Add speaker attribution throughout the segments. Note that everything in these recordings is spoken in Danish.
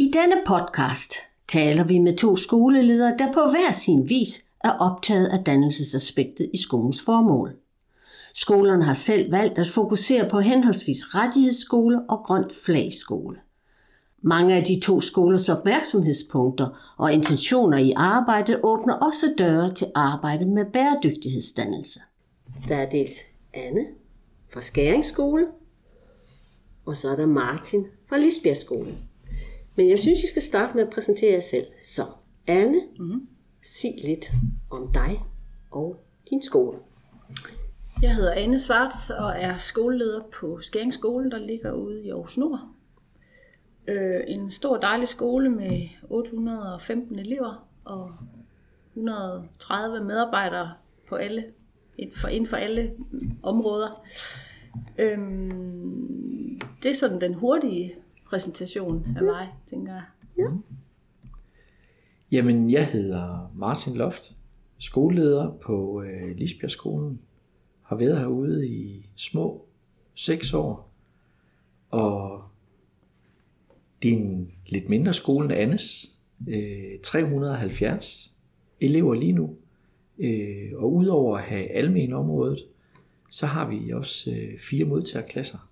Speaker 1: I denne podcast taler vi med to skoleledere, der på hver sin vis er optaget af dannelsesaspektet i skolens formål. Skolerne har selv valgt at fokusere på henholdsvis rettighedsskole og grønt flagskole. Mange af de to skolers opmærksomhedspunkter og intentioner i arbejdet åbner også døre til arbejde med bæredygtighedsdannelse. Der er dels Anne fra Skæringsskole, og så er der Martin fra Lisbjergskole. skole. Men jeg synes, I skal starte med at præsentere jer selv. Så Anne, mm-hmm. sig lidt om dig og din skole.
Speaker 2: Jeg hedder Anne Svarts og er skoleleder på Skæringsskole, der ligger ude i Aarhus Nord. Øh, en stor dejlig skole med 815 elever og 130 medarbejdere på alle, for, inden for alle områder. Øhm, det er sådan den hurtige præsentation af mig, tænker jeg. Ja.
Speaker 3: Jamen, jeg hedder Martin Loft, skoleleder på øh, Lisbjergskolen. Har været herude i små seks år, og det er en lidt mindre skole end Annes. Øh, 370 elever lige nu. Øh, og udover at have almen området, så har vi også øh, fire modtagerklasser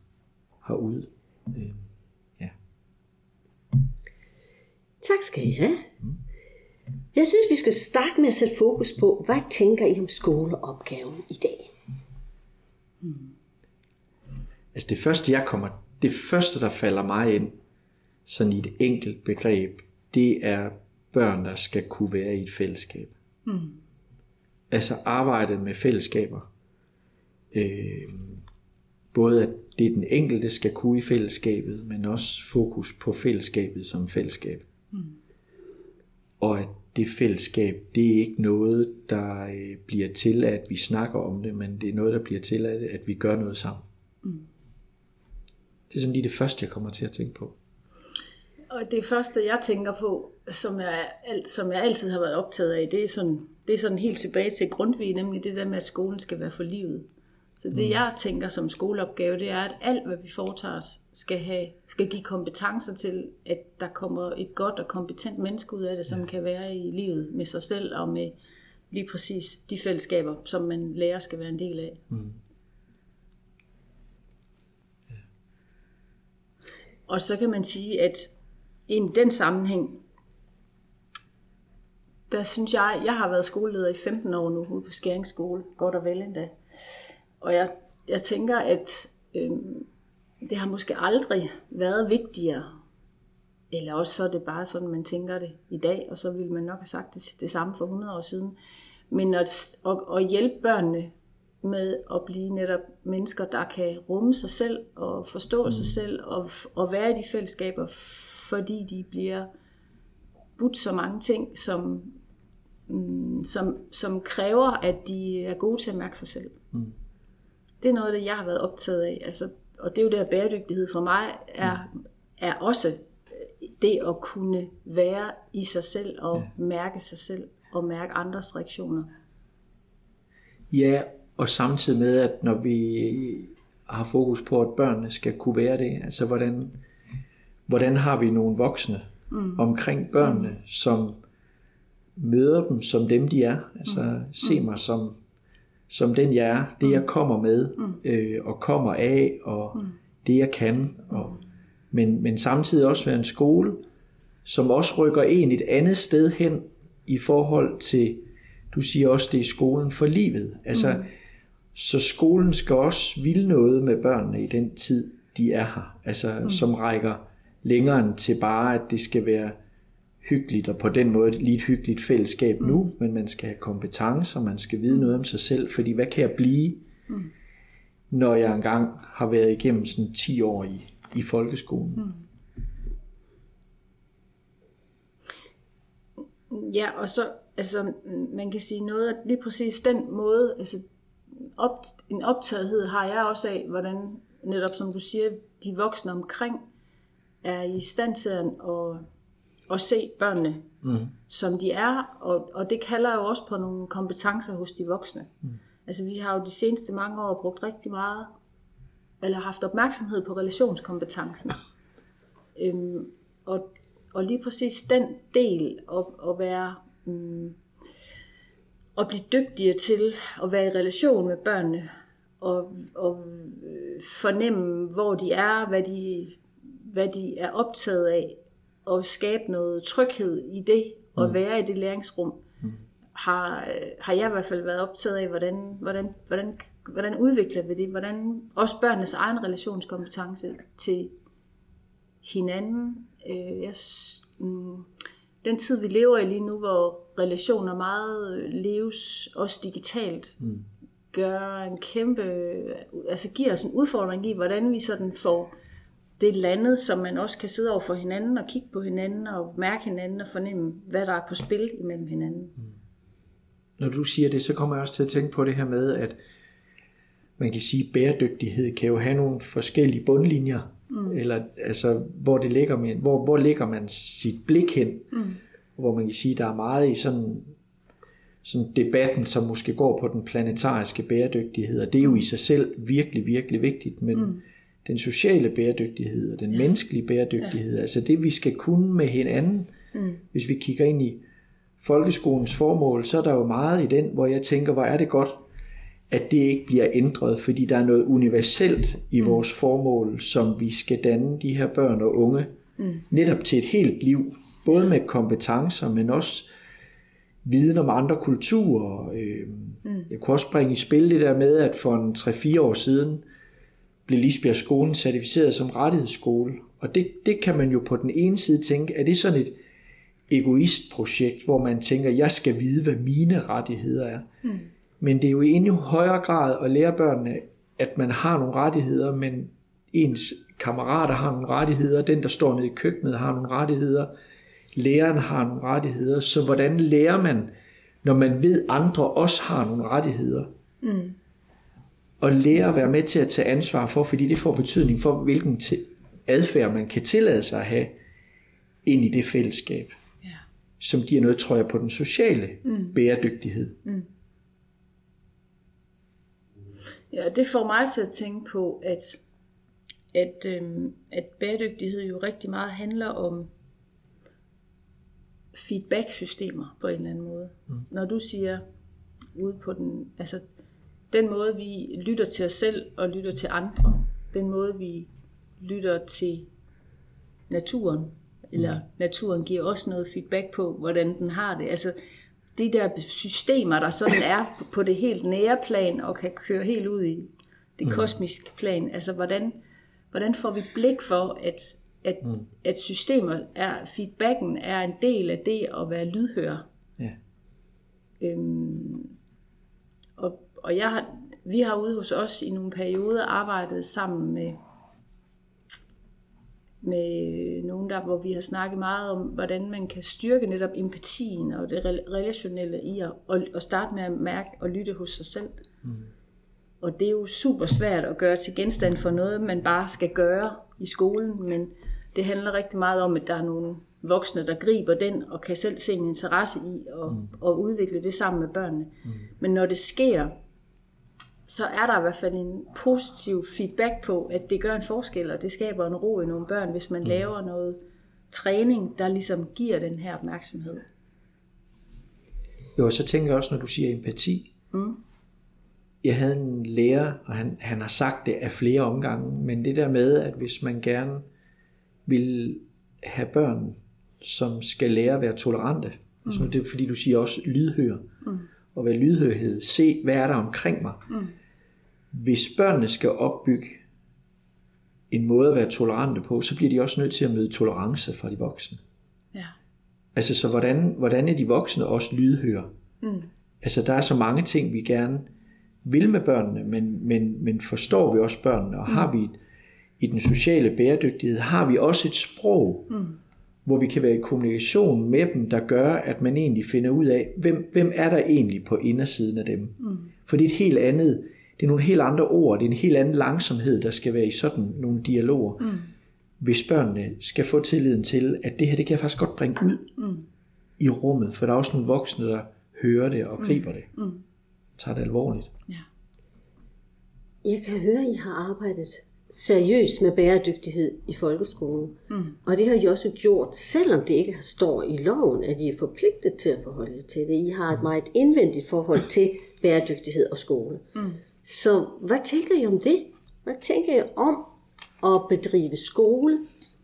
Speaker 3: herude. Øh, ja.
Speaker 1: Tak skal I have. Jeg synes, vi skal starte med at sætte fokus på, hvad tænker I om skoleopgaven i dag?
Speaker 3: Altså det første, jeg kommer, det første, der falder mig ind, sådan i et enkelt begreb, det er børn, der skal kunne være i et fællesskab. Mm. Altså arbejdet med fællesskaber. Øh, både at det den enkelte skal kunne i fællesskabet, men også fokus på fællesskabet som fællesskab. Mm. Og at det fællesskab, det er ikke noget, der øh, bliver til, at vi snakker om det, men det er noget, der bliver til, at vi gør noget sammen. Mm. Det er sådan lige det første, jeg kommer til at tænke på.
Speaker 2: Og det første, jeg tænker på, som jeg, som jeg altid har været optaget af, det er sådan, det er sådan helt tilbage til Grundtvig, nemlig det der med, at skolen skal være for livet. Så det, mm. jeg tænker som skoleopgave, det er, at alt, hvad vi foretager os, skal, have, skal give kompetencer til, at der kommer et godt og kompetent menneske ud af det, som ja. kan være i livet med sig selv og med lige præcis de fællesskaber, som man lærer skal være en del af. Mm. Ja. Og så kan man sige, at i den sammenhæng, der synes jeg, jeg har været skoleleder i 15 år nu ude på Skæringsskole, godt og vel endda. Og jeg, jeg tænker, at øh, det har måske aldrig været vigtigere, eller også så er det bare sådan, man tænker det i dag, og så ville man nok have sagt det, det samme for 100 år siden. Men at, at, at hjælpe børnene med at blive netop mennesker, der kan rumme sig selv og forstå mm. sig selv og, og være i de fællesskaber, fordi de bliver budt så mange ting, som, mm, som, som kræver, at de er gode til at mærke sig selv. Mm. Det er noget det, jeg har været optaget af. Altså, og det er jo der bæredygtighed for mig er, mm. er også det at kunne være i sig selv og ja. mærke sig selv og mærke andres reaktioner.
Speaker 3: Ja, og samtidig med, at når vi har fokus på, at børnene skal kunne være det, altså hvordan, hvordan har vi nogle voksne mm. omkring børnene, mm. som møder dem som dem, de er. Altså mm. se mig som, som den jeg er, det jeg mm. kommer med, mm. øh, og kommer af, og mm. det jeg kan. Og, men, men samtidig også være en skole, som også rykker en et andet sted hen i forhold til, du siger også, det er skolen for livet. Altså, mm. Så skolen skal også ville noget med børnene i den tid, de er her. Altså, mm. som rækker længere end til bare, at det skal være hyggeligt, og på den måde lige et hyggeligt fællesskab mm. nu, men man skal have kompetencer, man skal vide noget om sig selv, fordi hvad kan jeg blive, mm. når jeg engang har været igennem sådan 10 år i, i folkeskolen? Mm.
Speaker 2: Ja, og så, altså, man kan sige noget, at lige præcis den måde, altså, op, en optagethed har jeg også af, hvordan netop som du siger, de voksne omkring er i stand til at, at se børnene, mm. som de er, og, og det kalder jo også på nogle kompetencer hos de voksne. Mm. Altså vi har jo de seneste mange år brugt rigtig meget, eller haft opmærksomhed på relationskompetencen. øhm, og, og lige præcis den del at, at være mm, at blive dygtigere til at være i relation med børnene og, og øh, fornemme, hvor de er, hvad de, hvad de er optaget af, og skabe noget tryghed i det, og mm. være i det læringsrum, mm. har, har jeg i hvert fald været optaget af, hvordan, hvordan, hvordan, hvordan udvikler vi det, hvordan også børnenes egen relationskompetence til hinanden. Øh, jeg, mm, den tid, vi lever i lige nu, hvor relationer meget leves, også digitalt, mm. gør en kæmpe, altså giver os en udfordring i, hvordan vi sådan får det landet, som man også kan sidde over for hinanden og kigge på hinanden og mærke hinanden og fornemme, hvad der er på spil imellem hinanden. Mm.
Speaker 3: Når du siger det, så kommer jeg også til at tænke på det her med, at man kan sige, at bæredygtighed kan jo have nogle forskellige bundlinjer, mm. eller altså, hvor, det ligger med, hvor, hvor ligger man sit blik hen, mm. hvor man kan sige, at der er meget i sådan, sådan debatten, som måske går på den planetariske bæredygtighed, og det er jo i sig selv virkelig, virkelig vigtigt, men mm den sociale bæredygtighed og den ja. menneskelige bæredygtighed, ja. altså det vi skal kunne med hinanden, mm. hvis vi kigger ind i folkeskolens formål, så er der jo meget i den, hvor jeg tænker, hvor er det godt, at det ikke bliver ændret, fordi der er noget universelt i mm. vores formål, som vi skal danne de her børn og unge, mm. netop til et helt liv, både med kompetencer, men også viden om andre kulturer. Øh, mm. Jeg kunne også bringe i spil det der med, at for en 3-4 år siden, blev Lisbjerg skolen certificeret som rettighedsskole. Og det, det kan man jo på den ene side tænke, er det sådan et egoistprojekt, hvor man tænker, jeg skal vide, hvad mine rettigheder er. Mm. Men det er jo i endnu højere grad at lære børnene, at man har nogle rettigheder, men ens kammerater har nogle rettigheder, den der står nede i køkkenet har nogle rettigheder, læreren har nogle rettigheder, så hvordan lærer man, når man ved, andre også har nogle rettigheder? Mm og lære at være med til at tage ansvar for, fordi det får betydning for, hvilken adfærd man kan tillade sig at have ind i det fællesskab, ja. som giver noget, tror jeg, på den sociale mm. bæredygtighed. Mm.
Speaker 2: Ja, det får mig til at tænke på, at, at, øhm, at bæredygtighed jo rigtig meget handler om feedback-systemer på en eller anden måde. Mm. Når du siger ude på den, altså den måde, vi lytter til os selv og lytter til andre, den måde, vi lytter til naturen, eller mm. naturen giver også noget feedback på, hvordan den har det. Altså, de der systemer, der sådan er på det helt nære plan, og kan køre helt ud i det mm. kosmiske plan, altså hvordan, hvordan får vi blik for, at, at, mm. at systemer er, feedbacken er en del af det at være lydhør. Ja. Øhm, og og jeg har, vi har ude hos os i nogle perioder arbejdet sammen med, med nogen der, hvor vi har snakket meget om, hvordan man kan styrke netop empatien og det relationelle i at, og, starte med at mærke og lytte hos sig selv. Mm. Og det er jo super svært at gøre til genstand for noget, man bare skal gøre i skolen, men det handler rigtig meget om, at der er nogle voksne, der griber den og kan selv se en interesse i at, mm. at udvikle det sammen med børnene. Mm. Men når det sker, så er der i hvert fald en positiv feedback på, at det gør en forskel, og det skaber en ro i nogle børn, hvis man mm. laver noget træning, der ligesom giver den her opmærksomhed.
Speaker 3: Jo, så tænker jeg også, når du siger empati. Mm. Jeg havde en lærer, og han, han har sagt det af flere omgange, men det der med, at hvis man gerne vil have børn, som skal lære at være tolerante, mm. så det er fordi du siger også lydhør, mm. og være lydhørhed, se hvad er der omkring mig, mm hvis børnene skal opbygge en måde at være tolerante på, så bliver de også nødt til at møde tolerance fra de voksne. Ja. Altså, så hvordan, hvordan er de voksne også lydhøre? Mm. Altså, der er så mange ting, vi gerne vil med børnene, men, men, men forstår vi også børnene, og mm. har vi et, i den sociale bæredygtighed, har vi også et sprog, mm. hvor vi kan være i kommunikation med dem, der gør, at man egentlig finder ud af, hvem, hvem er der egentlig på indersiden af dem. Mm. For det er et helt andet, det er nogle helt andre ord, det er en helt anden langsomhed, der skal være i sådan nogle dialoger. Mm. Hvis børnene skal få tilliden til, at det her, det kan jeg faktisk godt bringe ud mm. i rummet, for der er også nogle voksne, der hører det og mm. griber det. Mm. Tager det alvorligt. Ja.
Speaker 1: Jeg kan høre, at I har arbejdet seriøst med bæredygtighed i folkeskolen. Mm. Og det har I også gjort, selvom det ikke står i loven, at I er forpligtet til at forholde jer til det. I har et meget indvendigt forhold til bæredygtighed og skole. Mm. Så hvad tænker I om det? Hvad tænker I om at bedrive skole,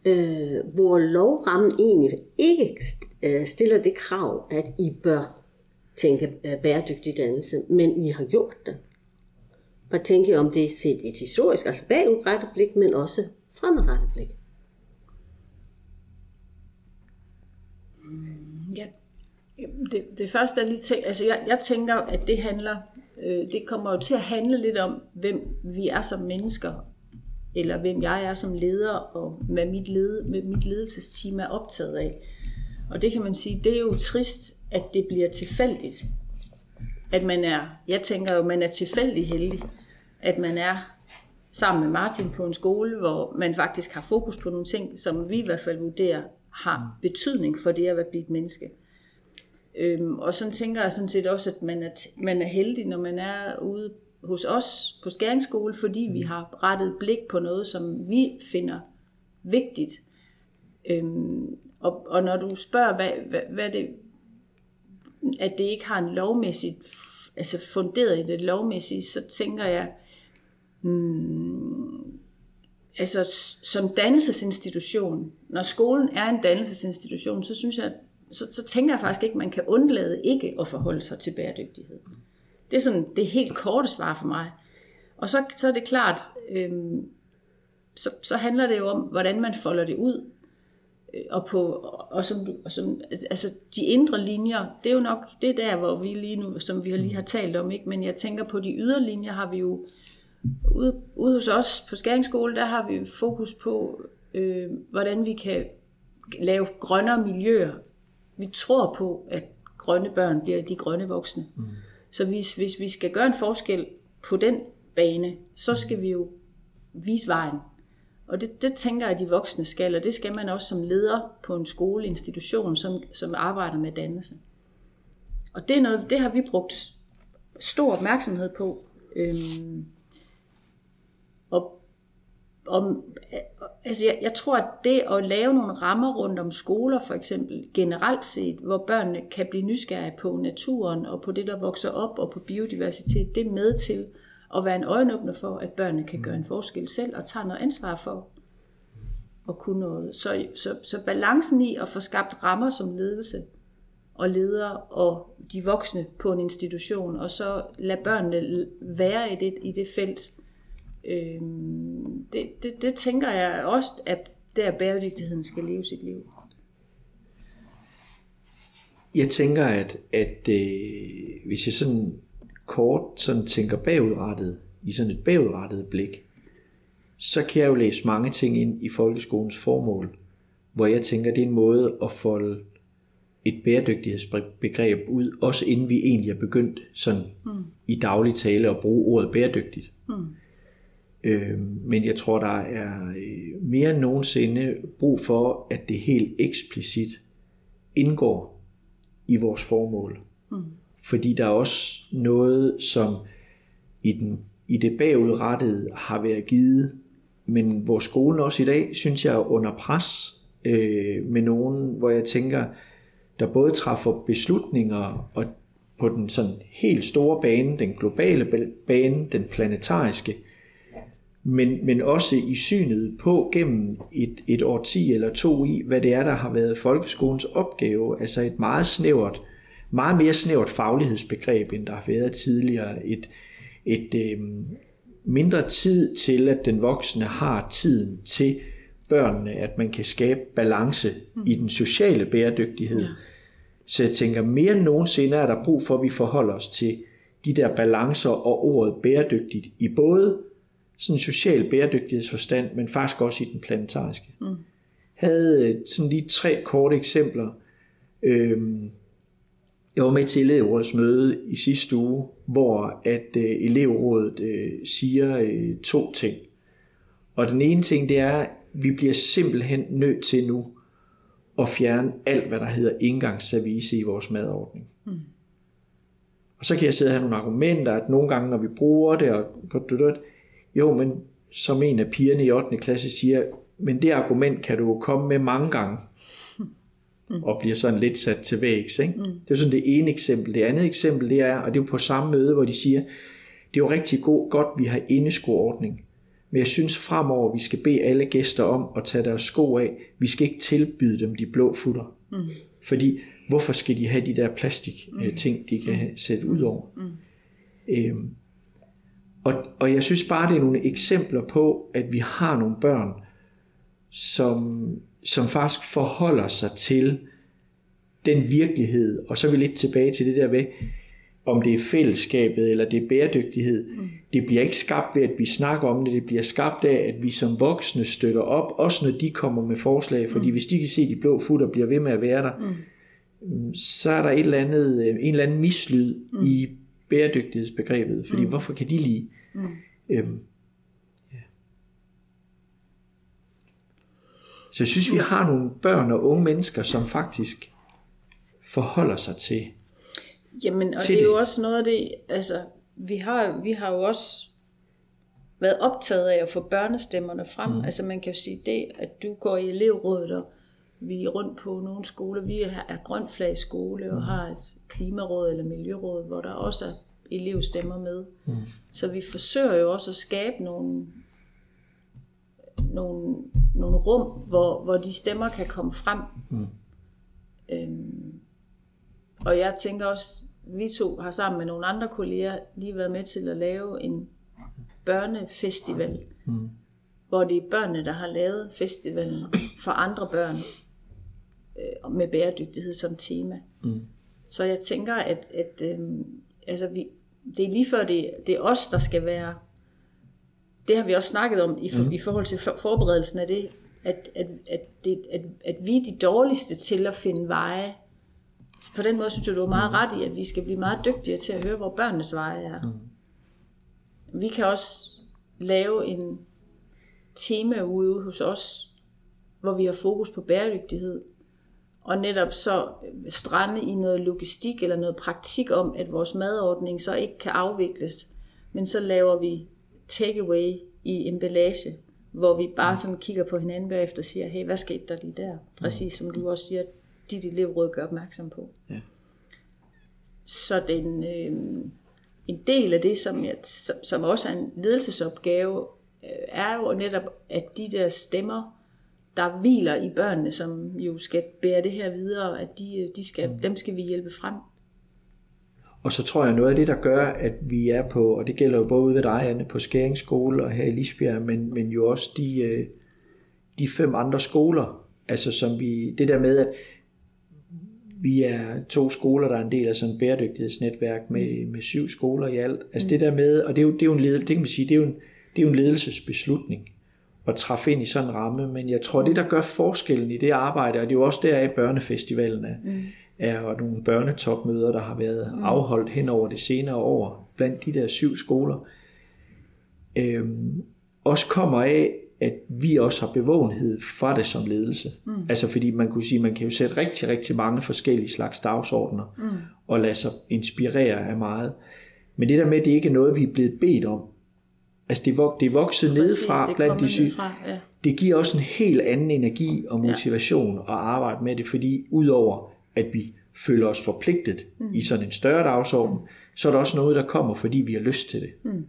Speaker 1: øh, hvor lovrammen egentlig ikke øh, stiller det krav, at I bør tænke øh, bæredygtig dannelse, men I har gjort det? Hvad tænker I om det set et historisk, altså bagudrettet blik, men også fremadrettet blik?
Speaker 2: Ja, det, det første er lige tænkt, altså jeg, jeg tænker, at det handler, øh, det kommer jo til at handle lidt om, hvem vi er som mennesker, eller hvem jeg er som leder, og hvad mit, led, med mit ledelsesteam er optaget af. Og det kan man sige, det er jo trist, at det bliver tilfældigt. At man er, jeg tænker jo, man er tilfældig heldig, at man er sammen med Martin på en skole, hvor man faktisk har fokus på nogle ting, som vi i hvert fald vurderer har betydning for det at være et menneske. Øhm, og sådan tænker jeg sådan set også, at man er, man er heldig, når man er ude hos os på skæringsskole, fordi vi har rettet blik på noget, som vi finder vigtigt. Øhm, og, og når du spørger, hvad, hvad, hvad det, at det ikke har en lovmæssigt, altså funderet i det lovmæssige, så tænker jeg, hmm, altså som dannelsesinstitution, når skolen er en dannelsesinstitution, så synes jeg, så, så tænker jeg faktisk ikke, at man kan undlade ikke at forholde sig til bæredygtighed. Det er sådan det helt korte svar for mig. Og så, så er det klart, øh, så, så handler det jo om, hvordan man folder det ud. Øh, og, på, og som, og som, altså, altså de indre linjer, det er jo nok det er der, hvor vi lige nu, som vi lige har talt om, ikke? men jeg tænker på de ydre linjer, har vi jo ude, ude hos os på skæringsskole, der har vi fokus på, øh, hvordan vi kan lave grønnere miljøer. Vi tror på, at grønne børn bliver de grønne voksne. Mm. Så hvis, hvis vi skal gøre en forskel på den bane, så skal vi jo vise vejen. Og det, det tænker jeg, at de voksne skal, og det skal man også som leder på en skoleinstitution, som, som arbejder med dannelse. Og det, er noget, det har vi brugt stor opmærksomhed på. Øhm, og, altså jeg, jeg tror, at det at lave nogle rammer rundt om skoler for eksempel, generelt set, hvor børnene kan blive nysgerrige på naturen og på det, der vokser op og på biodiversitet, det er med til at være en øjenåbner for, at børnene kan gøre en forskel selv og tager noget ansvar for at kunne noget. Så, så, så balancen i at få skabt rammer som ledelse og ledere og de voksne på en institution, og så lade børnene være i det, i det felt, øh, det, det, det tænker jeg også, at der bæredygtigheden skal leve sit liv.
Speaker 3: Jeg tænker, at, at øh, hvis jeg sådan kort sådan tænker bagudrettet, i sådan et bagudrettet blik, så kan jeg jo læse mange ting ind i folkeskolens formål, hvor jeg tænker, det er en måde at folde et bæredygtighedsbegreb ud, også inden vi egentlig er begyndt sådan mm. i daglig tale at bruge ordet bæredygtigt. Mm. Øh, men jeg tror, der er øh, mere end nogensinde brug for, at det helt eksplicit indgår i vores formål. Mm. Fordi der er også noget, som i, den, i det bagudrettede har været givet, men hvor skolen også i dag, synes jeg, er under pres øh, med nogen, hvor jeg tænker, der både træffer beslutninger og på den sådan helt store bane, den globale bane, den planetariske, men, men også i synet på gennem et, et årti eller to i, hvad det er, der har været folkeskolens opgave, altså et meget snævert, meget mere snævert faglighedsbegreb, end der har været tidligere, et, et øh, mindre tid til, at den voksne har tiden til børnene, at man kan skabe balance mm. i den sociale bæredygtighed. Ja. Så jeg tænker, mere end nogensinde er der brug for, at vi forholder os til de der balancer og ordet bæredygtigt i både sådan social bæredygtighedsforstand, men faktisk også i den planetariske. Mm. Havde øh, sådan lige tre korte eksempler. Øhm, jeg var med til elevrådets møde i sidste uge, hvor at øh, elevrådet øh, siger øh, to ting. Og den ene ting, det er, at vi bliver simpelthen nødt til nu at fjerne alt, hvad der hedder indgangsservice i vores madordning. Mm. Og så kan jeg sidde og have nogle argumenter, at nogle gange, når vi bruger det, og jo, men som en af pigerne i 8. klasse siger, men det argument kan du jo komme med mange gange, og bliver sådan lidt sat til vægs. Ikke? Det er sådan det ene eksempel. Det andet eksempel, det er, og det er jo på samme møde, hvor de siger, det er jo rigtig god, godt, vi har indeskoordning, men jeg synes fremover, vi skal bede alle gæster om at tage deres sko af. Vi skal ikke tilbyde dem de blå futter. Mm. Fordi hvorfor skal de have de der plastik mm. ting, de kan mm. sætte ud over? Mm. Øhm, og, og jeg synes bare, det er nogle eksempler på, at vi har nogle børn, som, som faktisk forholder sig til den virkelighed, og så er vi lidt tilbage til det der ved, om det er fællesskabet eller det er bæredygtighed. Mm. Det bliver ikke skabt ved, at vi snakker om det, det bliver skabt af, at vi som voksne støtter op, også når de kommer med forslag, fordi mm. hvis de kan se, de blå futter bliver ved med at være der, mm. så er der et eller andet, en eller anden mislyd mm. i bæredygtighedsbegrebet, fordi mm. hvorfor kan de lige? Mm. Øhm, ja. Så jeg synes, vi har nogle børn og unge mennesker, som faktisk forholder sig til
Speaker 2: Jamen, og det er jo også noget af det, altså, vi har, vi har jo også været optaget af at få børnestemmerne frem. Mm. Altså man kan jo sige det, at du går i elevrådet, og vi er rundt på nogle skoler. Vi er grønflag skole og mm. har et klimaråd eller miljøråd, hvor der også er elevstemmer med. Mm. Så vi forsøger jo også at skabe nogle, nogle, nogle rum, hvor, hvor de stemmer kan komme frem. Mm. Øhm, og jeg tænker også, vi to har sammen med nogle andre kolleger lige været med til at lave en børnefestival, mm. hvor det er børnene, der har lavet festivalen for andre børn øh, med bæredygtighed som tema. Mm. Så jeg tænker, at, at øh, altså vi, det er lige før, det, det er os, der skal være, det har vi også snakket om i, for, mm. i forhold til for, forberedelsen af det, at, at, at, det, at, at vi er de dårligste til at finde veje på den måde synes jeg, du er meget ret i, at vi skal blive meget dygtigere til at høre, hvor børnenes veje er. Mm. Vi kan også lave en tema ude hos os, hvor vi har fokus på bæredygtighed, og netop så strande i noget logistik eller noget praktik om, at vores madordning så ikke kan afvikles, men så laver vi takeaway i emballage, hvor vi bare sådan kigger på hinanden bagefter og siger, hey, hvad skete der lige der? Præcis som du også siger, dit elevråd gør opmærksom på. Ja. Så den, øh, en del af det, som, jeg, som, som også er en ledelsesopgave, øh, er jo netop, at de der stemmer, der hviler i børnene, som jo skal bære det her videre, at de, de skal, mm. dem skal vi hjælpe frem.
Speaker 3: Og så tror jeg, noget af det, der gør, at vi er på, og det gælder jo både ved dig, Anne, på Skæringsskole og her i Lisbjerg, men, men jo også de, øh, de fem andre skoler, altså som vi, det der med, at vi er to skoler, der er en del af sådan et bæredygtighedsnetværk med, med syv skoler i alt. Altså det der med, og det er jo, det er jo en, led, det kan man sige, det er jo en, det er jo en ledelsesbeslutning at træffe ind i sådan en ramme, men jeg tror, det der gør forskellen i det arbejde, og det er jo også der i børnefestivalen er, mm. er jo nogle børnetopmøder, der har været mm. afholdt hen over det senere år, blandt de der syv skoler, øhm, også kommer af, at vi også har bevågenhed fra det som ledelse. Mm. Altså fordi man kunne sige, man kan jo sætte rigtig, rigtig mange forskellige slags dagsordner, mm. og lade sig inspirere af meget. Men det der med, at det ikke er noget, vi er blevet bedt om, altså det, er, det er vokset Præcis, nedefra det blandt de syge, ja. det giver også en helt anden energi og motivation ja. at arbejde med det, fordi udover at vi føler os forpligtet mm. i sådan en større dagsorden, mm. så er der også noget, der kommer, fordi vi har lyst til det. Mm.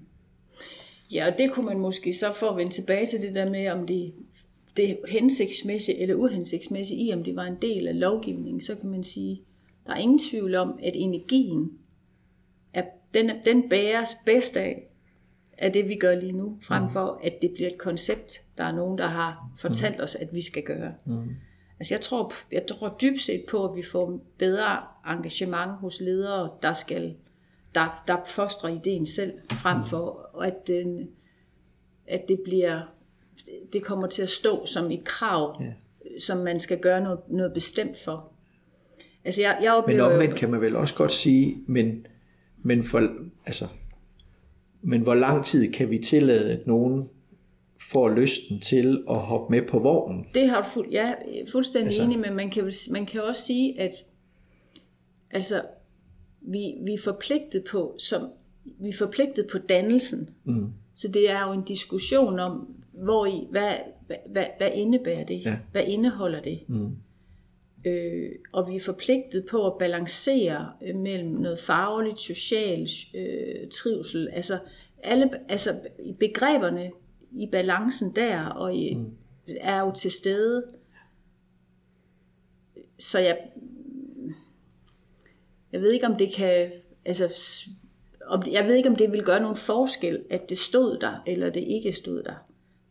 Speaker 2: Ja, og det kunne man måske så for at vende tilbage til det der med, om det, det hensigtsmæssigt eller uhensigtsmæssigt i, om det var en del af lovgivningen, så kan man sige, der er ingen tvivl om, at energien, er, den, den bæres bedst af, af det, vi gør lige nu, frem mm. for at det bliver et koncept, der er nogen, der har fortalt mm. os, at vi skal gøre. Mm. Altså jeg tror, jeg tror dybt set på, at vi får bedre engagement hos ledere, der skal der, der fostrer ideen selv, frem for at, den, at det bliver det kommer til at stå som et krav, ja. som man skal gøre noget, noget bestemt for.
Speaker 3: Altså jeg, jeg oplever men omvendt jo, kan man vel også godt sige, men, men, for, altså, men hvor lang tid kan vi tillade, at nogen får lysten til at hoppe med på vognen?
Speaker 2: Det har du fuld, ja, fuldstændig altså, enig, men man kan, man kan også sige, at altså, vi, vi er forpligtet på, som, vi er forpligtet på dannelsen. Mm. Så det er jo en diskussion om, hvor i, hvad, hvad, hvad, hvad indebærer det?
Speaker 3: Ja.
Speaker 2: Hvad indeholder det?
Speaker 3: Mm.
Speaker 2: Øh, og vi er forpligtet på at balancere øh, mellem noget fagligt, socialt, øh, trivsel. Altså, alle, altså begreberne i balancen der og i, mm. er jo til stede. Så jeg, jeg ved ikke, om det kan... Altså, om, jeg ved ikke, om det vil gøre nogen forskel, at det stod der, eller det ikke stod der.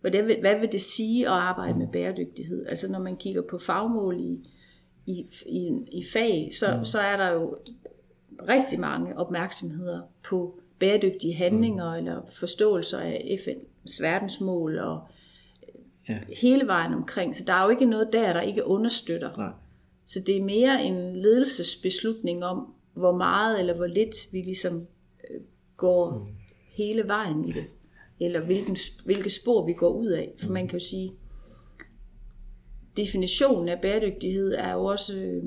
Speaker 2: Hvad vil, hvad vil det sige at arbejde med bæredygtighed? Altså når man kigger på fagmål i, i, i, i fag, så, mm. så er der jo rigtig mange opmærksomheder på bæredygtige handlinger mm. eller forståelser af FN's verdensmål og
Speaker 3: Ja.
Speaker 2: hele vejen omkring. Så der er jo ikke noget der, der ikke understøtter.
Speaker 3: Nej.
Speaker 2: Så det er mere en ledelsesbeslutning om, hvor meget eller hvor lidt vi ligesom øh, går mm. hele vejen i det. Eller hvilken, hvilke spor vi går ud af. For man kan jo sige, definitionen af bæredygtighed er jo også... Øh,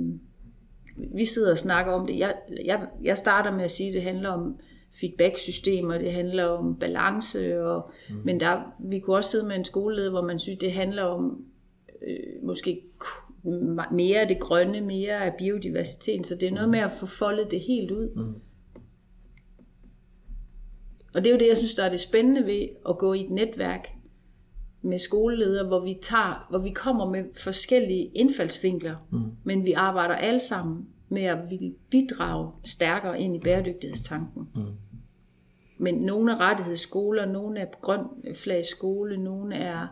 Speaker 2: vi sidder og snakker om det. Jeg, jeg, jeg starter med at sige, at det handler om feedback-systemer, det handler om balance, og, mm. men der, vi kunne også sidde med en skoleleder, hvor man synes, det handler om øh, måske mere af det grønne, mere af biodiversiteten, så det er noget med at få foldet det helt ud. Mm. Og det er jo det, jeg synes, der er det spændende ved at gå i et netværk med skoleledere, hvor vi, tager, hvor vi kommer med forskellige indfaldsvinkler, mm. men vi arbejder alle sammen med at ville bidrage stærkere ind i bæredygtighedstanken. Mm. Men nogle er rettighedsskoler, nogle er grøn flag skole, nogle er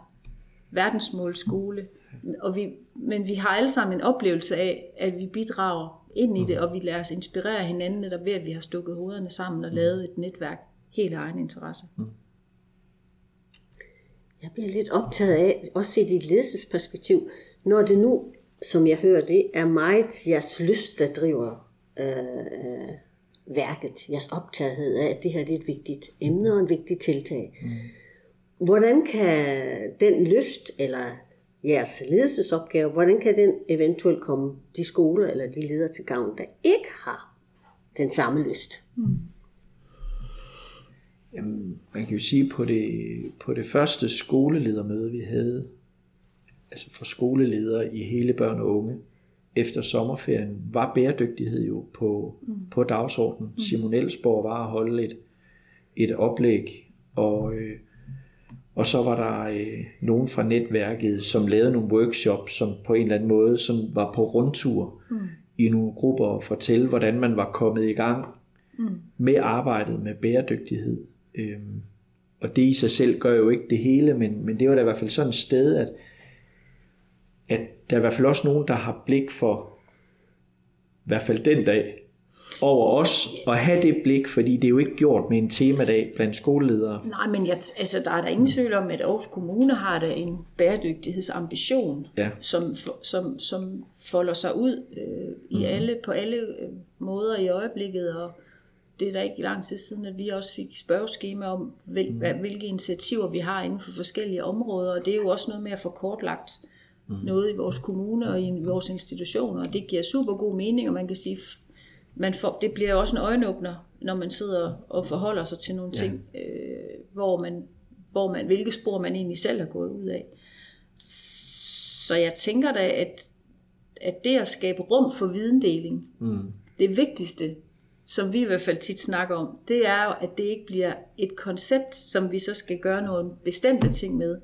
Speaker 2: verdensmålskole. Og vi, men vi har alle sammen en oplevelse af, at vi bidrager ind i det, og vi lader os inspirere hinanden, netop ved at vi har stukket hovederne sammen og lavet et netværk helt egen interesse.
Speaker 1: Jeg bliver lidt optaget af, også set i et ledelsesperspektiv, når det nu, som jeg hører det, er meget jeres lyst, der driver øh, øh, værket, jeres optagethed af, at det her det er et vigtigt emne og en vigtig tiltag. Mm. Hvordan kan den lyst, eller jeres ledelsesopgave, hvordan kan den eventuelt komme de skoler eller de ledere til gavn, der ikke har den samme lyst?
Speaker 3: Jamen, man kan jo sige, på det, på det første skoleledermøde, vi havde, altså for skoleledere i hele børn og unge, efter sommerferien, var bæredygtighed jo på, mm. på dagsordenen. Mm. Simon Elsborg var at holde et, et oplæg, og, øh, og så var der øh, nogen fra netværket, som lavede nogle workshops, som på en eller anden måde, som var på rundtur mm. i nogle grupper og fortælle, hvordan man var kommet i gang mm. med arbejdet med bæredygtighed. Øhm, og det i sig selv gør jo ikke det hele, men, men det var da i hvert fald sådan et sted, at, at der er i hvert fald også nogen, der har blik for, i hvert fald den dag, over os, og have det blik, fordi det er jo ikke gjort med en temadag blandt skoleledere.
Speaker 2: Nej, men jeg, altså, der er der ingen tvivl om, at Aarhus Kommune har da en bæredygtighedsambition,
Speaker 3: Ja.
Speaker 2: som, som, som folder sig ud øh, i
Speaker 3: Mhm.
Speaker 2: alle, på alle øh, måder i øjeblikket, og det er da ikke lang tid siden, at vi også fik spørgeskema om, hvil, hvad, hvilke initiativer vi har inden for forskellige områder, og det er jo også noget med at få kortlagt
Speaker 3: Mhm.
Speaker 2: noget i vores kommune og i vores institutioner, og det giver super god mening, og man kan sige, man får, det bliver også en øjenåbner, når man sidder og forholder sig til nogle ting, øh, hvor man, hvor man, hvilke spor man egentlig selv har gået ud af. Så jeg tænker da, at, at det at skabe rum for videndeling, mm. det vigtigste, som vi i hvert fald tit snakker om, det er jo, at det ikke bliver et koncept, som vi så skal gøre nogle bestemte ting med.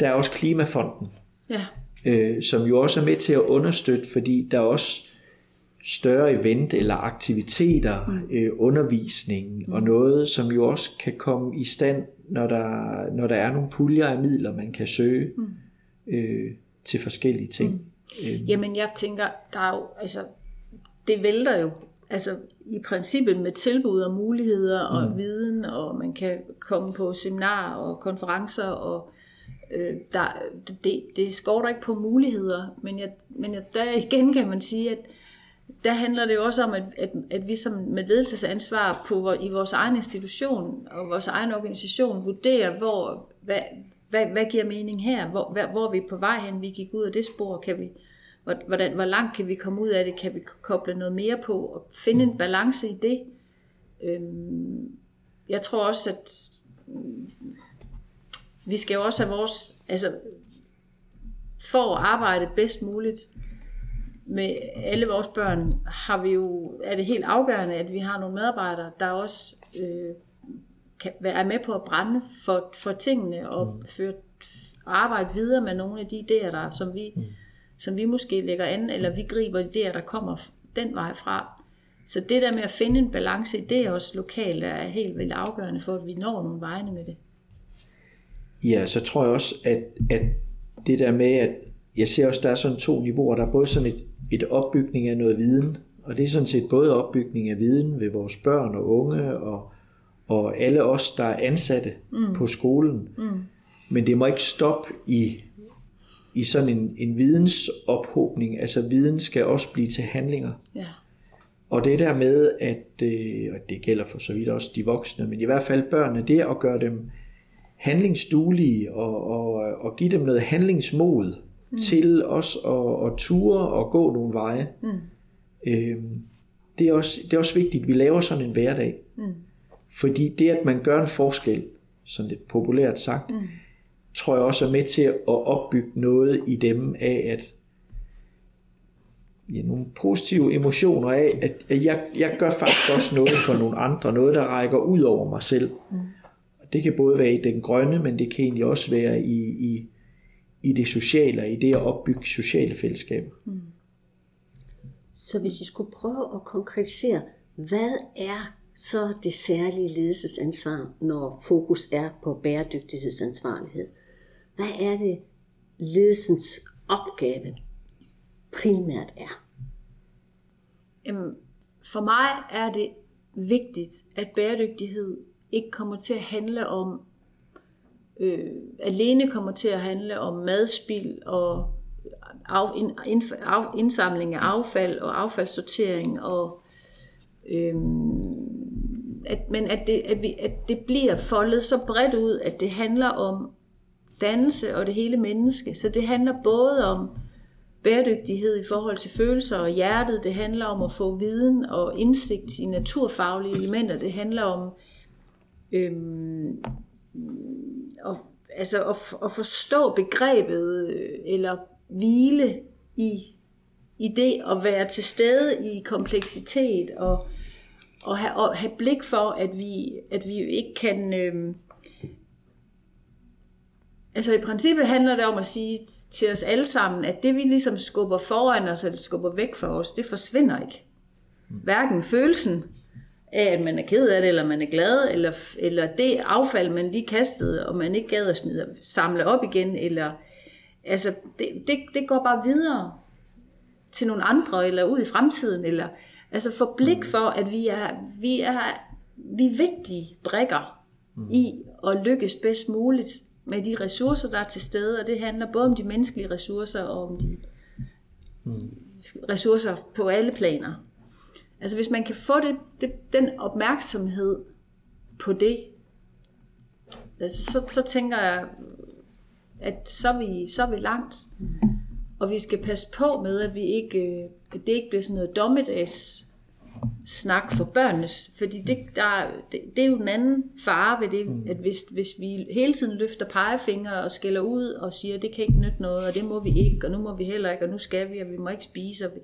Speaker 3: Der er også Klimafonden,
Speaker 2: Ja,
Speaker 3: øh, som jo også er med til at understøtte, fordi der er også større event eller aktiviteter, mm. øh, undervisning mm. og noget, som jo også kan komme i stand, når der, når der er nogle puljer af midler, man kan søge mm. øh, til forskellige ting. Mm. Øh,
Speaker 2: Jamen, jeg tænker, der er jo, altså, det vælter jo, altså i princippet med tilbud og muligheder og mm. viden, og man kan komme på seminarer og konferencer, og øh, der, det, det skorter ikke på muligheder, men, jeg, men jeg, der igen kan man sige, at der handler det jo også om, at, at, at vi som med ledelsesansvar på, i vores egen institution og vores egen organisation vurderer, hvor, hvad, hvad, hvad giver mening her? Hvor, hvor, hvor er vi på vej hen? Vi gik ud af det spor. Kan vi, hvordan, hvor langt kan vi komme ud af det? Kan vi koble noget mere på og finde en balance i det? Øhm, jeg tror også, at vi skal jo også have vores, altså for at arbejde bedst muligt med alle vores børn, har vi jo, er det helt afgørende, at vi har nogle medarbejdere, der også øh, kan være med på at brænde for, for tingene og mm. føre, arbejde videre med nogle af de idéer, der, som, vi, mm. Som vi måske lægger an, eller vi griber idéer, der kommer den vej fra. Så det der med at finde en balance i det også lokalt er helt vildt afgørende for, at vi når nogle vegne med det.
Speaker 3: Ja, så tror jeg også, at, at det der med, at jeg ser også, der er sådan to niveauer. Der er både sådan et, et opbygning af noget viden, og det er sådan set både opbygning af viden ved vores børn og unge, og, og alle os, der er ansatte mm. på skolen. Mm. Men det må ikke stoppe i, i sådan en, en vidensophobning. Altså viden skal også blive til handlinger. Ja. Og det der med, at øh, og det gælder for så vidt også de voksne, men i hvert fald børnene, det at gøre dem handlingsduelige og, og, og give dem noget handlingsmod mm. til os at, at ture og gå nogle veje. Mm. Øhm, det, er også, det er også vigtigt, at vi laver sådan en hverdag. Mm. Fordi det, at man gør en forskel, sådan lidt populært sagt, mm tror jeg også er med til at opbygge noget i dem af, at ja, nogle positive emotioner af, at, at jeg, jeg gør faktisk også noget for nogle andre, noget der rækker ud over mig selv. Mm. Det kan både være i den grønne, men det kan egentlig også være i, i, i det sociale, i det at opbygge sociale fællesskaber. Mm.
Speaker 1: Så hvis vi skulle prøve at konkretisere, hvad er så det særlige ledelsesansvar, når fokus er på bæredygtighedsansvarlighed? Hvad er det, ledelsens opgave primært er?
Speaker 2: For mig er det vigtigt, at bæredygtighed ikke kommer til at handle om, øh, alene kommer til at handle om madspild og af, ind, af, indsamling af affald og affaldssortering og øh, at, men at det, at, vi, at det bliver foldet så bredt ud, at det handler om dannelse og det hele menneske. Så det handler både om bæredygtighed i forhold til følelser og hjertet. Det handler om at få viden og indsigt i naturfaglige elementer. Det handler om øhm, at, altså at, at forstå begrebet øh, eller hvile i, i det at være til stede i kompleksitet og, og, have, og have blik for, at vi, at vi ikke kan... Øhm, Altså i princippet handler det om at sige til os alle sammen, at det vi ligesom skubber foran os, eller skubber væk fra os, det forsvinder ikke. Hverken følelsen af, at man er ked af det, eller man er glad, eller, eller det affald, man lige kastede, og man ikke gad at smide, samle op igen, eller altså, det, det, det går bare videre til nogle andre, eller ud i fremtiden, eller altså få blik for, at vi er, vi er, vi er vigtige brikker i at lykkes bedst muligt med de ressourcer, der er til stede, og det handler både om de menneskelige ressourcer og om de mm. ressourcer på alle planer. Altså hvis man kan få det, det, den opmærksomhed på det, altså, så, så tænker jeg, at så er, vi, så er vi langt. Og vi skal passe på med, at vi ikke, at det ikke bliver sådan noget dommedags snak for børnenes, fordi det, der, det, det er jo den anden fare ved det, mm. at hvis, hvis vi hele tiden løfter pegefingre og skælder ud og siger, det kan ikke nytte noget, og det må vi ikke, og nu må vi heller ikke, og nu skal vi, og vi må ikke spise, og vi,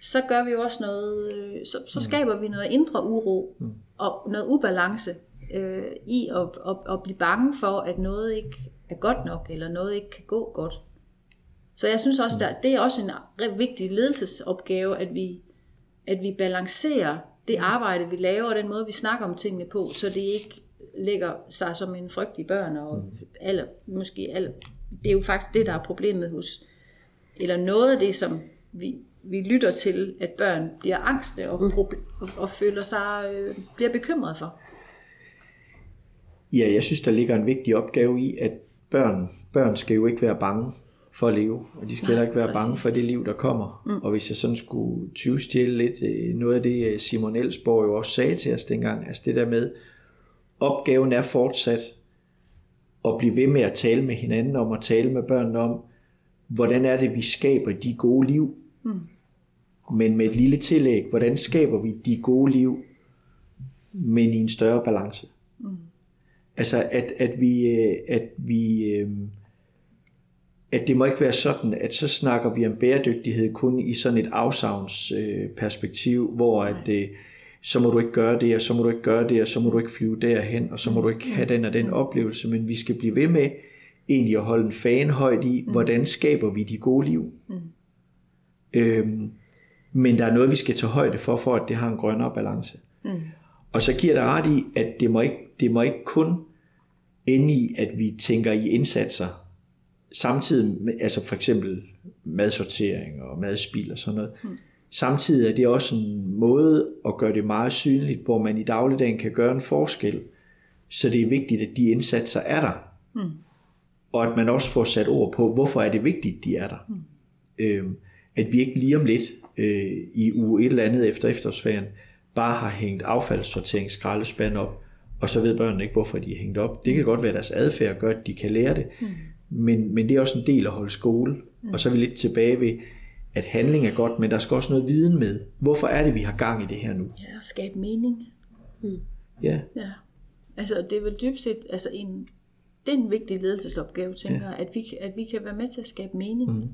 Speaker 2: så gør vi jo også noget, øh, så, så mm. skaber vi noget indre uro mm. og noget ubalance øh, i at, at, at blive bange for, at noget ikke er godt nok, eller noget ikke kan gå godt. Så jeg synes også, at det er også en vigtig ledelsesopgave, at vi at vi balancerer det mm. arbejde, vi laver, og den måde, vi snakker om tingene på, så det ikke ligger sig som en frygtelig børn, og mm. alle, måske alle, det er jo faktisk det, der er problemet hos, eller noget af det, som vi, vi lytter til, at børn bliver angste og, mm. og, og føler sig, øh, bliver bekymret for.
Speaker 3: Ja, jeg synes, der ligger en vigtig opgave i, at børn, børn skal jo ikke være bange for at leve, og de skal heller ikke være præcis. bange for det liv, der kommer. Mm. Og hvis jeg sådan skulle tyvstjæle lidt øh, noget af det, øh, Simon Elsborg jo også sagde til os dengang, altså det der med, opgaven er fortsat at blive ved med at tale med hinanden om, at tale med børnene om, hvordan er det, vi skaber de gode liv. Mm. Men med et lille tillæg, hvordan skaber vi de gode liv, men i en større balance. Mm. Altså, at, at vi, øh, at vi øh, at det må ikke være sådan, at så snakker vi om bæredygtighed kun i sådan et afsavnsperspektiv, øh, hvor at, øh, så må du ikke gøre det, og så må du ikke gøre det, og så må du ikke flyve derhen, og så må du ikke have den og den oplevelse, men vi skal blive ved med egentlig at holde en fan højt i, hvordan skaber vi de gode liv. Mm. Øhm, men der er noget, vi skal tage højde for, for at det har en grønnere balance. Mm. Og så giver det ret i, at det må ikke, det må ikke kun ende i, at vi tænker i indsatser, samtidig med, altså for eksempel madsortering og madspil og sådan noget. Mm. Samtidig er det også en måde at gøre det meget synligt, hvor man i dagligdagen kan gøre en forskel. Så det er vigtigt, at de indsatser er der. Mm. Og at man også får sat ord på, hvorfor er det vigtigt, de er der. Mm. Øhm, at vi ikke lige om lidt øh, i uge et eller andet efter efterårsferien, bare har hængt affaldssortering skraldespand op, og så ved børnene ikke, hvorfor de er hængt op. Det kan godt være, at deres adfærd gør, at de kan lære det, mm men, men det er også en del at holde skole. Mm. Og så er vi lidt tilbage ved, at handling er godt, men der skal også noget viden med. Hvorfor er det, vi har gang i det her nu?
Speaker 2: Ja, at skabe mening.
Speaker 3: Mm. Ja.
Speaker 2: ja. Altså, det er vel dybt set altså en, det er en vigtig ledelsesopgave, tænker jeg, ja. at, vi, at vi kan være med til at skabe mening. Mm.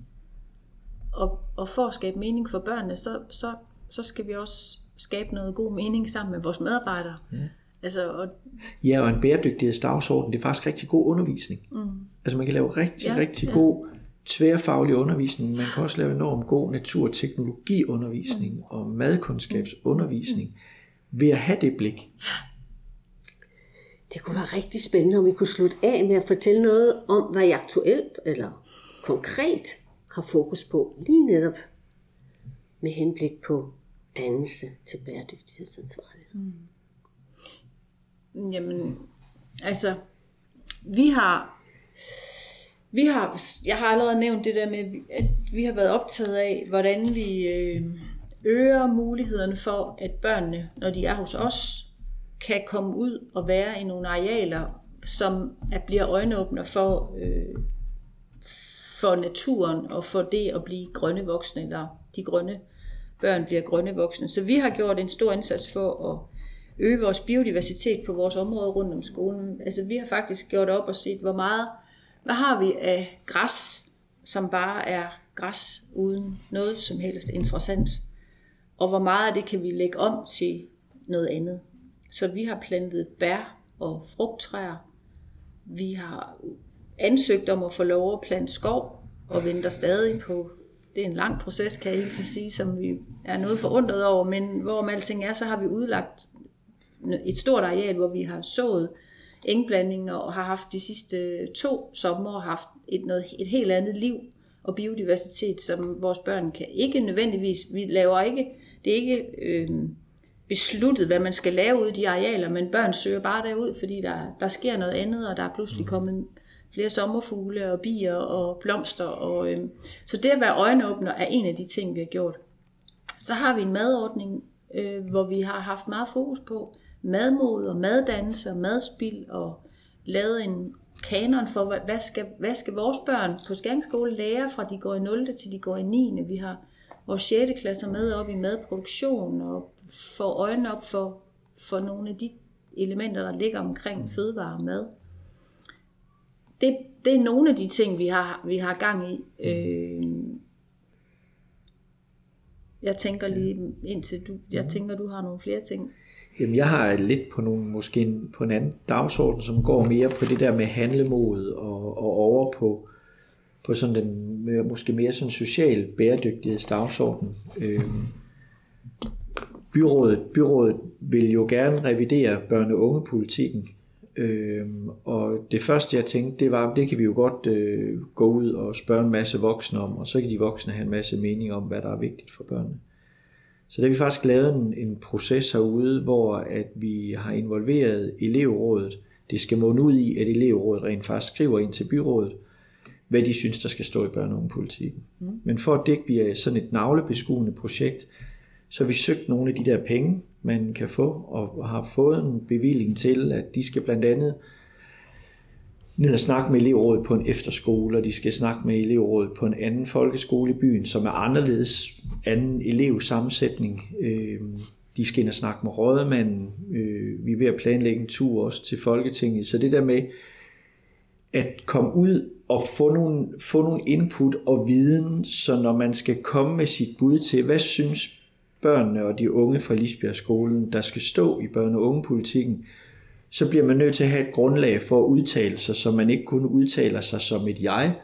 Speaker 2: Og, og for at skabe mening for børnene, så, så, så skal vi også skabe noget god mening sammen med vores medarbejdere. Ja.
Speaker 3: Altså, og... Ja, og en bæredygtighedsdagsorden, det er faktisk rigtig god undervisning. Mm. Altså man kan lave rigtig, ja, rigtig ja. god tværfaglig undervisning. Man kan også lave enormt god natur- og teknologiundervisning mm. og madkundskabsundervisning mm. ved at have det blik.
Speaker 1: Det kunne være rigtig spændende, om vi kunne slutte af med at fortælle noget om, hvad I aktuelt eller konkret har fokus på lige netop med henblik på dannelse til bæredygtighedsansvarlighed. Mm.
Speaker 2: Jamen, altså, vi har, vi har, jeg har allerede nævnt det der med, at vi har været optaget af, hvordan vi øh, øger mulighederne for, at børnene, når de er hos os, kan komme ud og være i nogle arealer, som at bliver øjenåbner for, øh, for naturen og for det at blive grønne voksne, eller de grønne børn bliver grønne voksne. Så vi har gjort en stor indsats for at øge vores biodiversitet på vores område rundt om skolen. Altså vi har faktisk gjort op og set, hvor meget, hvad har vi af græs, som bare er græs uden noget som helst interessant. Og hvor meget af det kan vi lægge om til noget andet. Så vi har plantet bær og frugttræer. Vi har ansøgt om at få lov at plante skov, og venter stadig på, det er en lang proces, kan jeg helt sige, som vi er noget forundret over, men hvorom alting er, så har vi udlagt et stort areal, hvor vi har sået engblandinger og har haft de sidste to sommer haft et, noget, et helt andet liv og biodiversitet, som vores børn kan ikke nødvendigvis, vi laver ikke, det er ikke øh, besluttet, hvad man skal lave ud i de arealer, men børn søger bare derud, fordi der, der sker noget andet, og der er pludselig mm. kommet flere sommerfugle og bier og blomster. Og, øh, så det at være øjenåbner er en af de ting, vi har gjort. Så har vi en madordning, øh, hvor vi har haft meget fokus på madmod og maddannelse og madspil og lavet en kanon for, hvad skal, hvad skal vores børn på skæringsskole lære fra de går i 0. til de går i 9. Vi har vores 6. klasser med op i madproduktion og får øjnene op for, for nogle af de elementer, der ligger omkring fødevare og mad. Det, det er nogle af de ting, vi har, vi har gang i. Øh, jeg tænker lige indtil du, jeg tænker, du har nogle flere ting.
Speaker 3: Jamen, jeg har lidt på nogle, måske en, på en anden dagsorden, som går mere på det der med handlemod og, og over på, på sådan den måske mere sådan social bæredygtighedsdagsorden. Øhm, byrådet, byrådet vil jo gerne revidere børne- og ungepolitikken, øhm, og det første jeg tænkte, det var, det kan vi jo godt øh, gå ud og spørge en masse voksne om, og så kan de voksne have en masse mening om, hvad der er vigtigt for børnene. Så der har vi faktisk lavet en, en proces herude, hvor at vi har involveret elevrådet. Det skal måne ud i, at elevrådet rent faktisk skriver ind til byrådet, hvad de synes, der skal stå i børne- og politikken. Mm. Men for at det ikke bliver sådan et navlebeskuende projekt, så har vi søgt nogle af de der penge, man kan få, og har fået en bevilling til, at de skal blandt andet ned og snakke med elevrådet på en efterskole, og de skal snakke med elevrådet på en anden folkeskole i byen, som er anderledes anden elevsammensætning. Øh, de skal ind og snakke med rådmanden. Øh, vi er ved at planlægge en tur også til Folketinget. Så det der med at komme ud og få nogle, få nogle input og viden, så når man skal komme med sit bud til, hvad synes børnene og de unge fra Lisbjerg-skolen, der skal stå i børne- og ungepolitikken, så bliver man nødt til at have et grundlag for at udtale sig, så man ikke kun udtaler sig som et jeg,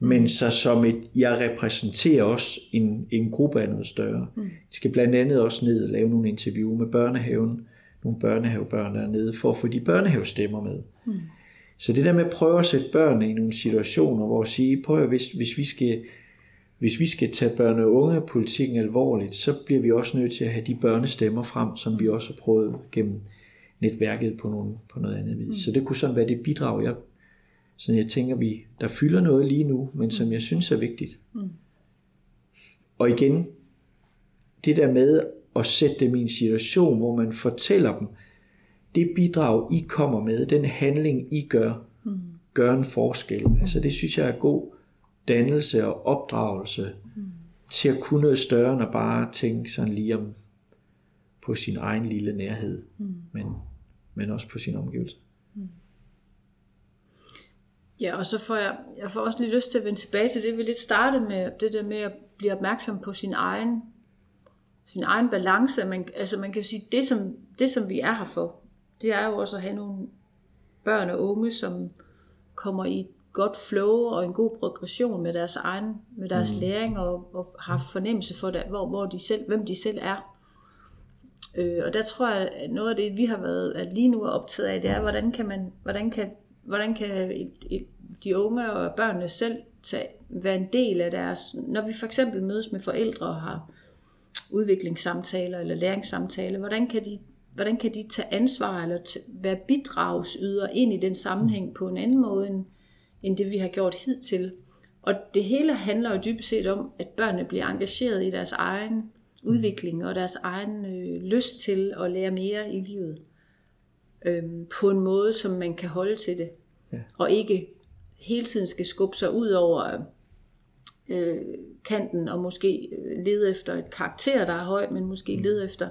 Speaker 3: men så som et, jeg repræsenterer også en, en gruppe af noget større. Mm. Jeg skal blandt andet også ned og lave nogle interview med børnehaven, nogle børnehavebørn dernede, for at få de børnehavestemmer med. Mm. Så det der med at prøve at sætte børnene i nogle situationer, hvor at sige, prøv at, hvis, hvis vi skal hvis vi skal tage børne- og ungepolitikken alvorligt, så bliver vi også nødt til at have de børnestemmer frem, som vi også har prøvet gennem netværket på, nogle, på noget andet vis. Mm. Så det kunne sådan være det bidrag, jeg, sådan jeg tænker, vi, der fylder noget lige nu, men som jeg synes er vigtigt. Mm. Og igen, det der med at sætte dem i en situation, hvor man fortæller dem, det bidrag, I kommer med, den handling, I gør, mm. gør en forskel. Altså det synes jeg er god dannelse og opdragelse mm. til at kunne noget større, end at bare tænke sådan lige om på sin egen lille nærhed, mm. men, men også på sin omgivelse. Mm.
Speaker 2: Ja, og så får jeg, jeg får også lige lyst til at vende tilbage til det, vi lidt startede med, det der med at blive opmærksom på sin egen, sin egen balance. Man, altså man kan sige, det som, det som vi er her for, det er jo også at have nogle børn og unge, som kommer i et godt flow og en god progression med deres egen, med deres mm. læring og, og har fornemmelse for det, hvor, hvor de selv, hvem de selv er. Øh, og der tror jeg, at noget af det, vi har været at lige nu er optaget af, det er, hvordan kan man, hvordan kan, hvordan kan et, et, de unge og børnene selv tage, være en del af deres, når vi for eksempel mødes med forældre og har udviklingssamtaler eller læringssamtaler, hvordan kan de hvordan kan de tage ansvar eller være bidragsyder ind i den sammenhæng på en anden måde, end, end det vi har gjort hidtil. Og det hele handler jo dybest set om, at børnene bliver engageret i deres egen udvikling og deres egen øh, lyst til at lære mere i livet. Øhm, på en måde, som man kan holde til det. Ja. Og ikke hele tiden skal skubbe sig ud over øh, kanten og måske øh, lede efter et karakter, der er høj, men måske mm. lede efter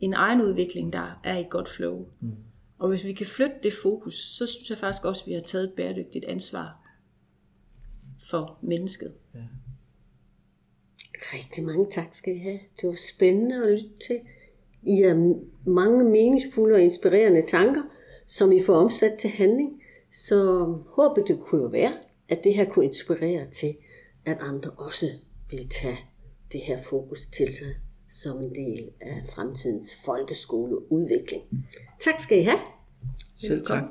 Speaker 2: en egen udvikling, der er i godt flow. Mm. Og hvis vi kan flytte det fokus, så synes jeg faktisk også, at vi har taget et bæredygtigt ansvar for mennesket. Ja.
Speaker 1: Rigtig mange tak skal I have. Det var spændende at lytte til. I har mange meningsfulde og inspirerende tanker, som I får omsat til handling. Så håbet det kunne jo være, at det her kunne inspirere til, at andre også vil tage det her fokus til sig som en del af fremtidens folkeskoleudvikling. Tak skal I have.
Speaker 3: Selv tak.